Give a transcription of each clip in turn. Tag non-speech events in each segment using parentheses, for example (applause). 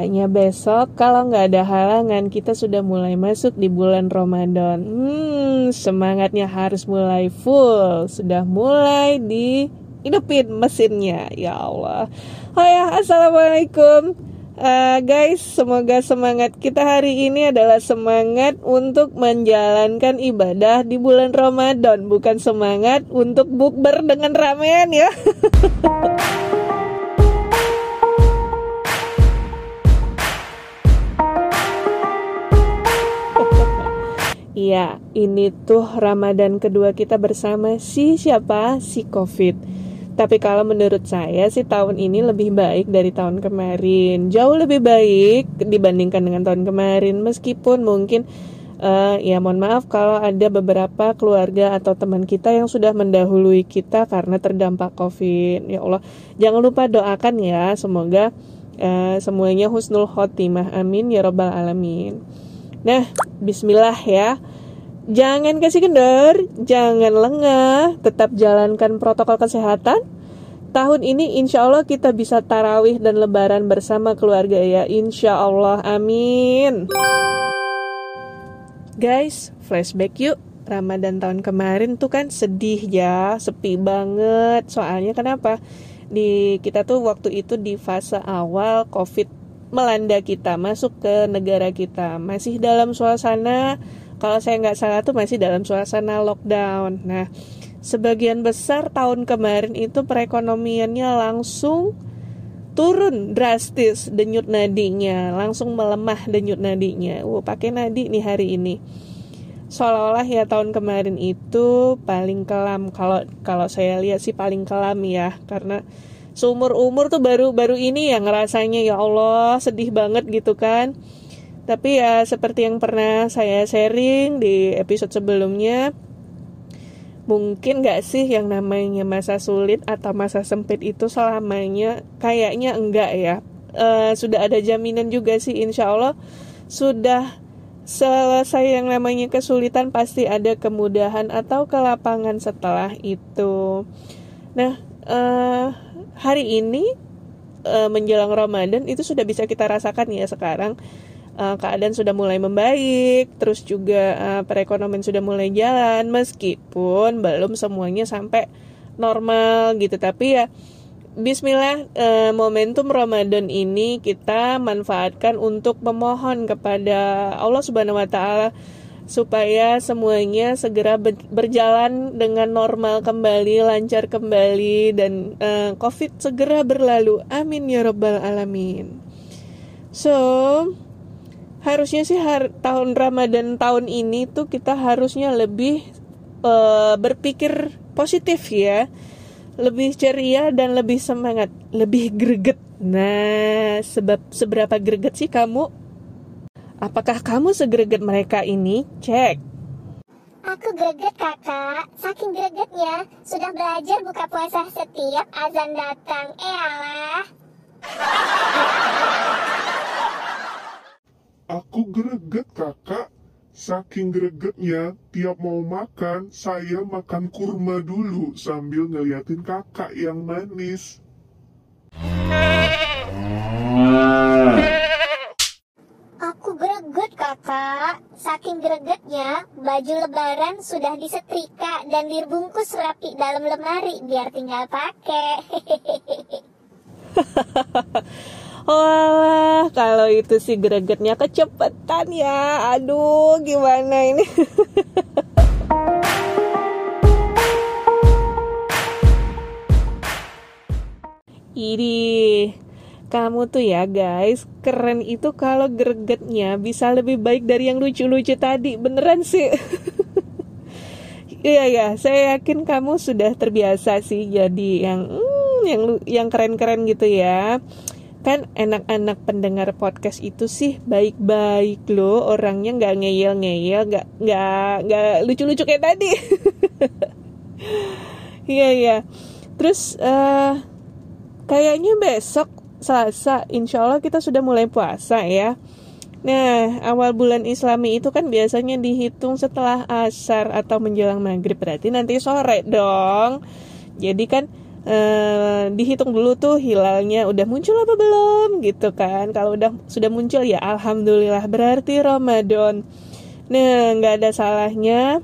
Kayaknya besok kalau nggak ada halangan kita sudah mulai masuk di bulan Ramadan. Hmm, semangatnya harus mulai full. Sudah mulai di hidupin mesinnya. Ya Allah. Oh ya, Assalamualaikum. Uh, guys, semoga semangat kita hari ini adalah semangat untuk menjalankan ibadah di bulan Ramadan, bukan semangat untuk bukber dengan ramen ya. (laughs) Iya, ini tuh Ramadan kedua kita bersama si siapa? Si Covid. Tapi kalau menurut saya sih tahun ini lebih baik dari tahun kemarin. Jauh lebih baik dibandingkan dengan tahun kemarin meskipun mungkin uh, ya mohon maaf kalau ada beberapa keluarga atau teman kita yang sudah mendahului kita karena terdampak Covid. Ya Allah, jangan lupa doakan ya semoga uh, semuanya husnul khotimah. Amin ya robbal alamin. Nah, bismillah ya. Jangan kasih kendor, jangan lengah, tetap jalankan protokol kesehatan. Tahun ini insya Allah kita bisa tarawih dan lebaran bersama keluarga ya, insya Allah, amin. Guys, flashback yuk. Ramadan tahun kemarin tuh kan sedih ya, sepi banget. Soalnya kenapa? Di kita tuh waktu itu di fase awal COVID melanda kita, masuk ke negara kita. Masih dalam suasana, kalau saya nggak salah tuh masih dalam suasana lockdown. Nah, sebagian besar tahun kemarin itu perekonomiannya langsung turun drastis denyut nadinya, langsung melemah denyut nadinya. Wow, pakai nadi nih hari ini. Seolah-olah ya tahun kemarin itu paling kelam kalau kalau saya lihat sih paling kelam ya karena seumur umur tuh baru baru ini yang ngerasanya ya Allah sedih banget gitu kan. Tapi ya seperti yang pernah saya sharing di episode sebelumnya mungkin gak sih yang namanya masa sulit atau masa sempit itu selamanya kayaknya enggak ya? E, sudah ada jaminan juga sih insya Allah. Sudah selesai yang namanya kesulitan pasti ada kemudahan atau kelapangan setelah itu. Nah uh, hari ini uh, menjelang Ramadan itu sudah bisa kita rasakan ya sekarang. Uh, keadaan sudah mulai membaik, terus juga uh, perekonomian sudah mulai jalan meskipun belum semuanya sampai normal gitu. Tapi ya Bismillah uh, momentum Ramadan ini kita manfaatkan untuk memohon kepada Allah Subhanahu wa taala supaya semuanya segera berjalan dengan normal kembali, lancar kembali dan uh, COVID segera berlalu. Amin ya robbal alamin. So, harusnya sih har tahun Ramadan tahun ini tuh kita harusnya lebih uh, berpikir positif ya. Lebih ceria dan lebih semangat, lebih greget. Nah, sebab seberapa greget sih kamu Apakah kamu segreget mereka ini? Cek. Aku greget kakak, saking gregetnya sudah belajar buka puasa setiap azan datang. Eh alah. Aku greget kakak, saking gregetnya tiap mau makan saya makan kurma dulu sambil ngeliatin kakak yang manis. kakak, saking gregetnya, baju lebaran sudah disetrika dan dibungkus rapi dalam lemari biar tinggal pakai. (laughs) Walah, kalau itu sih gregetnya kecepetan ya. Aduh, gimana ini? (laughs) Ini kamu tuh ya guys, keren itu kalau gregetnya bisa lebih baik dari yang lucu-lucu tadi. Beneran sih. (laughs) Iya ya, saya yakin kamu sudah terbiasa sih jadi yang hmm, yang yang keren-keren gitu ya. Kan enak-enak pendengar podcast itu sih baik-baik loh, orangnya nggak ngeyel-ngeyel, nggak nggak nggak lucu-lucu kayak tadi. (laughs) Iya ya. Terus uh, kayaknya besok Selasa, insya Allah kita sudah mulai puasa ya. Nah, awal bulan Islami itu kan biasanya dihitung setelah asar atau menjelang maghrib berarti nanti sore dong. Jadi kan eh, dihitung dulu tuh hilalnya udah muncul apa belum gitu kan kalau udah sudah muncul ya alhamdulillah berarti Ramadan nah nggak ada salahnya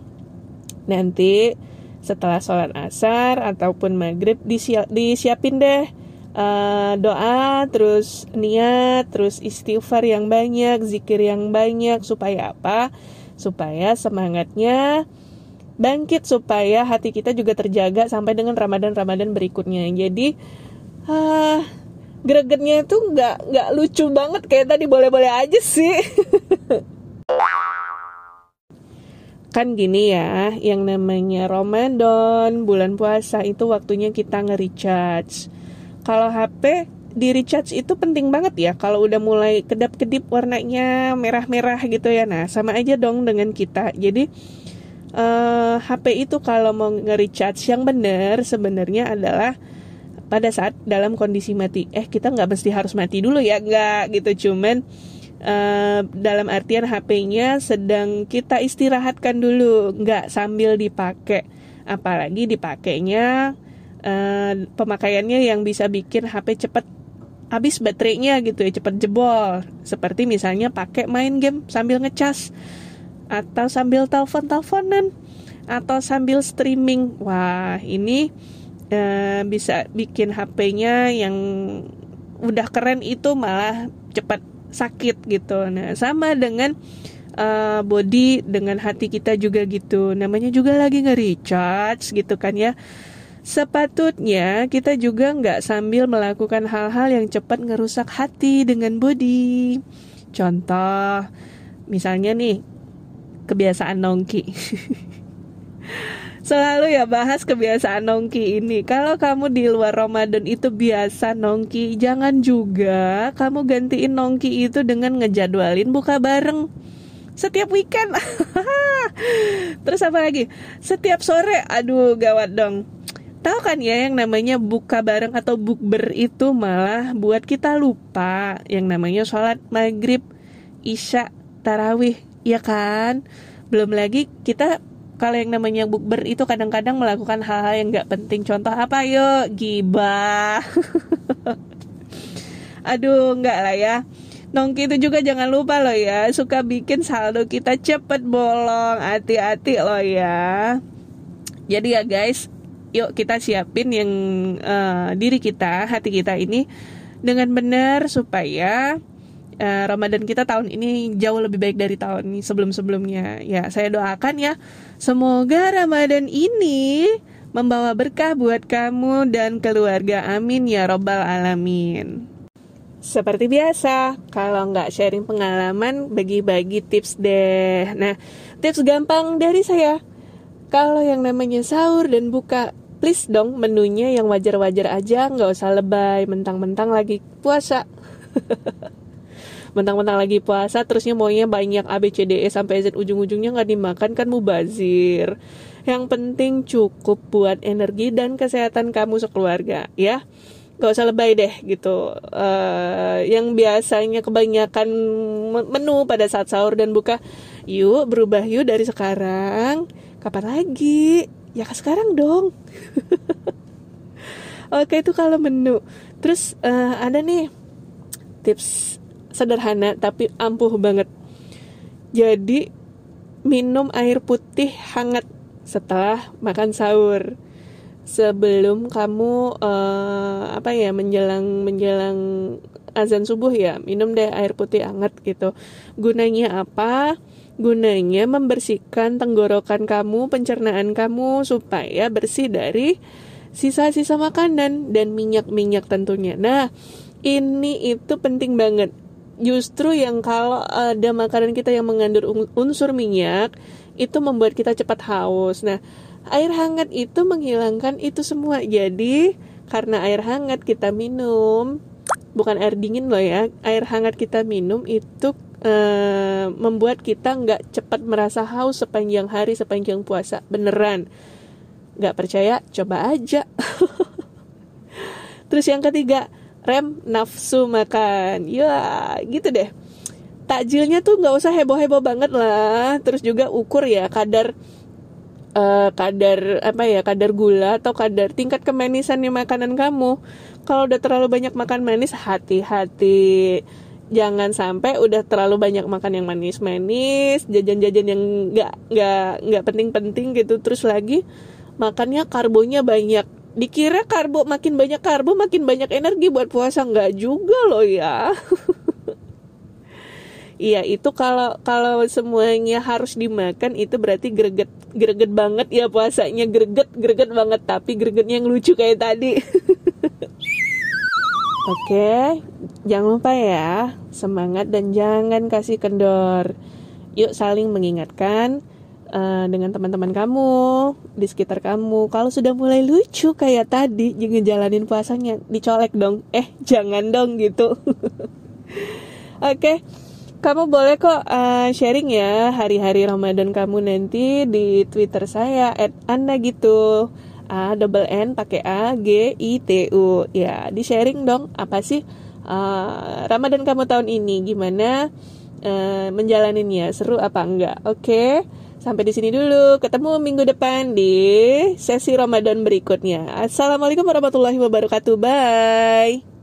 nanti setelah sholat asar ataupun maghrib disiap, disiapin deh uh, doa terus niat terus istighfar yang banyak zikir yang banyak supaya apa supaya semangatnya bangkit supaya hati kita juga terjaga sampai dengan Ramadan-Ramadan berikutnya. Jadi uh, gregetnya itu nggak nggak lucu banget kayak tadi boleh-boleh aja sih. (laughs) kan gini ya, yang namanya Ramadan, bulan puasa itu waktunya kita nge-recharge. Kalau HP di recharge itu penting banget ya kalau udah mulai kedap-kedip warnanya merah-merah gitu ya. Nah, sama aja dong dengan kita. Jadi uh, eh, HP itu kalau mau nge-recharge yang benar sebenarnya adalah pada saat dalam kondisi mati. Eh kita nggak mesti harus mati dulu ya, nggak gitu. Cuman uh, dalam artian HP-nya sedang kita istirahatkan dulu, nggak sambil dipakai. Apalagi dipakainya uh, pemakaiannya yang bisa bikin HP cepat habis baterainya gitu ya, cepat jebol. Seperti misalnya pakai main game sambil ngecas atau sambil telepon-teleponan atau sambil streaming. Wah, ini uh, bisa bikin HP-nya yang udah keren itu malah cepat sakit gitu. Nah, sama dengan uh, body dengan hati kita juga gitu. Namanya juga lagi nge-recharge gitu kan ya. Sepatutnya kita juga nggak sambil melakukan hal-hal yang cepat ngerusak hati dengan body. Contoh, misalnya nih, kebiasaan nongki. (laughs) Selalu ya bahas kebiasaan nongki ini. Kalau kamu di luar Ramadan itu biasa nongki, jangan juga kamu gantiin nongki itu dengan ngejadwalin buka bareng setiap weekend. (laughs) Terus apa lagi? Setiap sore, aduh gawat dong. Tahu kan ya yang namanya buka bareng atau bukber itu malah buat kita lupa yang namanya sholat maghrib, isya, tarawih ya kan? Belum lagi kita kalau yang namanya bukber itu kadang-kadang melakukan hal-hal yang nggak penting. Contoh apa yuk? Gibah. (laughs) Aduh, nggak lah ya. Nongki itu juga jangan lupa loh ya, suka bikin saldo kita cepet bolong. Hati-hati loh ya. Jadi ya guys, yuk kita siapin yang uh, diri kita, hati kita ini dengan benar supaya uh, Ramadan kita tahun ini jauh lebih baik dari tahun sebelum-sebelumnya. Ya, saya doakan ya, semoga Ramadan ini membawa berkah buat kamu dan keluarga. Amin ya robbal alamin. Seperti biasa, kalau nggak sharing pengalaman, bagi-bagi tips deh. Nah, tips gampang dari saya. Kalau yang namanya sahur dan buka, please dong menunya yang wajar-wajar aja, nggak usah lebay, mentang-mentang lagi puasa. (laughs) mentang-mentang lagi puasa terusnya maunya banyak ABCDE sampai Z ujung-ujungnya nggak dimakan kan mubazir. Yang penting cukup buat energi dan kesehatan kamu sekeluarga ya. Gak usah lebay deh gitu. Uh, yang biasanya kebanyakan menu pada saat sahur dan buka yuk berubah yuk dari sekarang. Kapan lagi ya sekarang dong (laughs) oke itu kalau menu terus uh, ada nih tips sederhana tapi ampuh banget. Jadi minum air putih hangat setelah makan sahur. Sebelum kamu uh, apa ya menjelang menjelang azan subuh ya, minum deh air putih hangat gitu. Gunanya apa? Gunanya membersihkan tenggorokan kamu, pencernaan kamu supaya bersih dari sisa-sisa makanan dan minyak-minyak tentunya. Nah, ini itu penting banget justru yang kalau ada makanan kita yang mengandung unsur minyak itu membuat kita cepat haus. Nah, air hangat itu menghilangkan itu semua. Jadi, karena air hangat kita minum, bukan air dingin loh ya, air hangat kita minum itu uh, membuat kita nggak cepat merasa haus sepanjang hari, sepanjang puasa. Beneran. Nggak percaya? Coba aja. (laughs) Terus yang ketiga, rem nafsu makan ya gitu deh takjilnya tuh nggak usah heboh-heboh banget lah terus juga ukur ya kadar uh, kadar apa ya kadar gula atau kadar tingkat kemanisannya makanan kamu kalau udah terlalu banyak makan manis hati-hati jangan sampai udah terlalu banyak makan yang manis-manis jajan-jajan yang nggak nggak nggak penting-penting gitu terus lagi makannya karbonya banyak. Dikira karbo makin banyak karbo makin banyak energi buat puasa. Nggak juga loh ya. (laughs) Iya itu kalau kalau semuanya harus dimakan itu berarti greget greget banget ya puasanya. Greget greget banget tapi gregetnya yang lucu kayak tadi. (laughs) Oke, jangan lupa ya semangat dan jangan kasih kendor. Yuk saling mengingatkan uh, dengan teman-teman kamu di sekitar kamu. Kalau sudah mulai lucu kayak tadi, jangan jalanin puasanya dicolek dong. Eh jangan dong gitu. (laughs) Oke. Okay kamu boleh kok uh, sharing ya hari-hari Ramadan kamu nanti di Twitter saya at anda gitu A double N pakai A G I T U ya di sharing dong apa sih uh, Ramadan kamu tahun ini gimana? Uh, menjalaninya? Seru apa enggak? Oke okay? sampai di sini dulu. Ketemu minggu depan di sesi Ramadan berikutnya. Assalamualaikum warahmatullahi wabarakatuh. Bye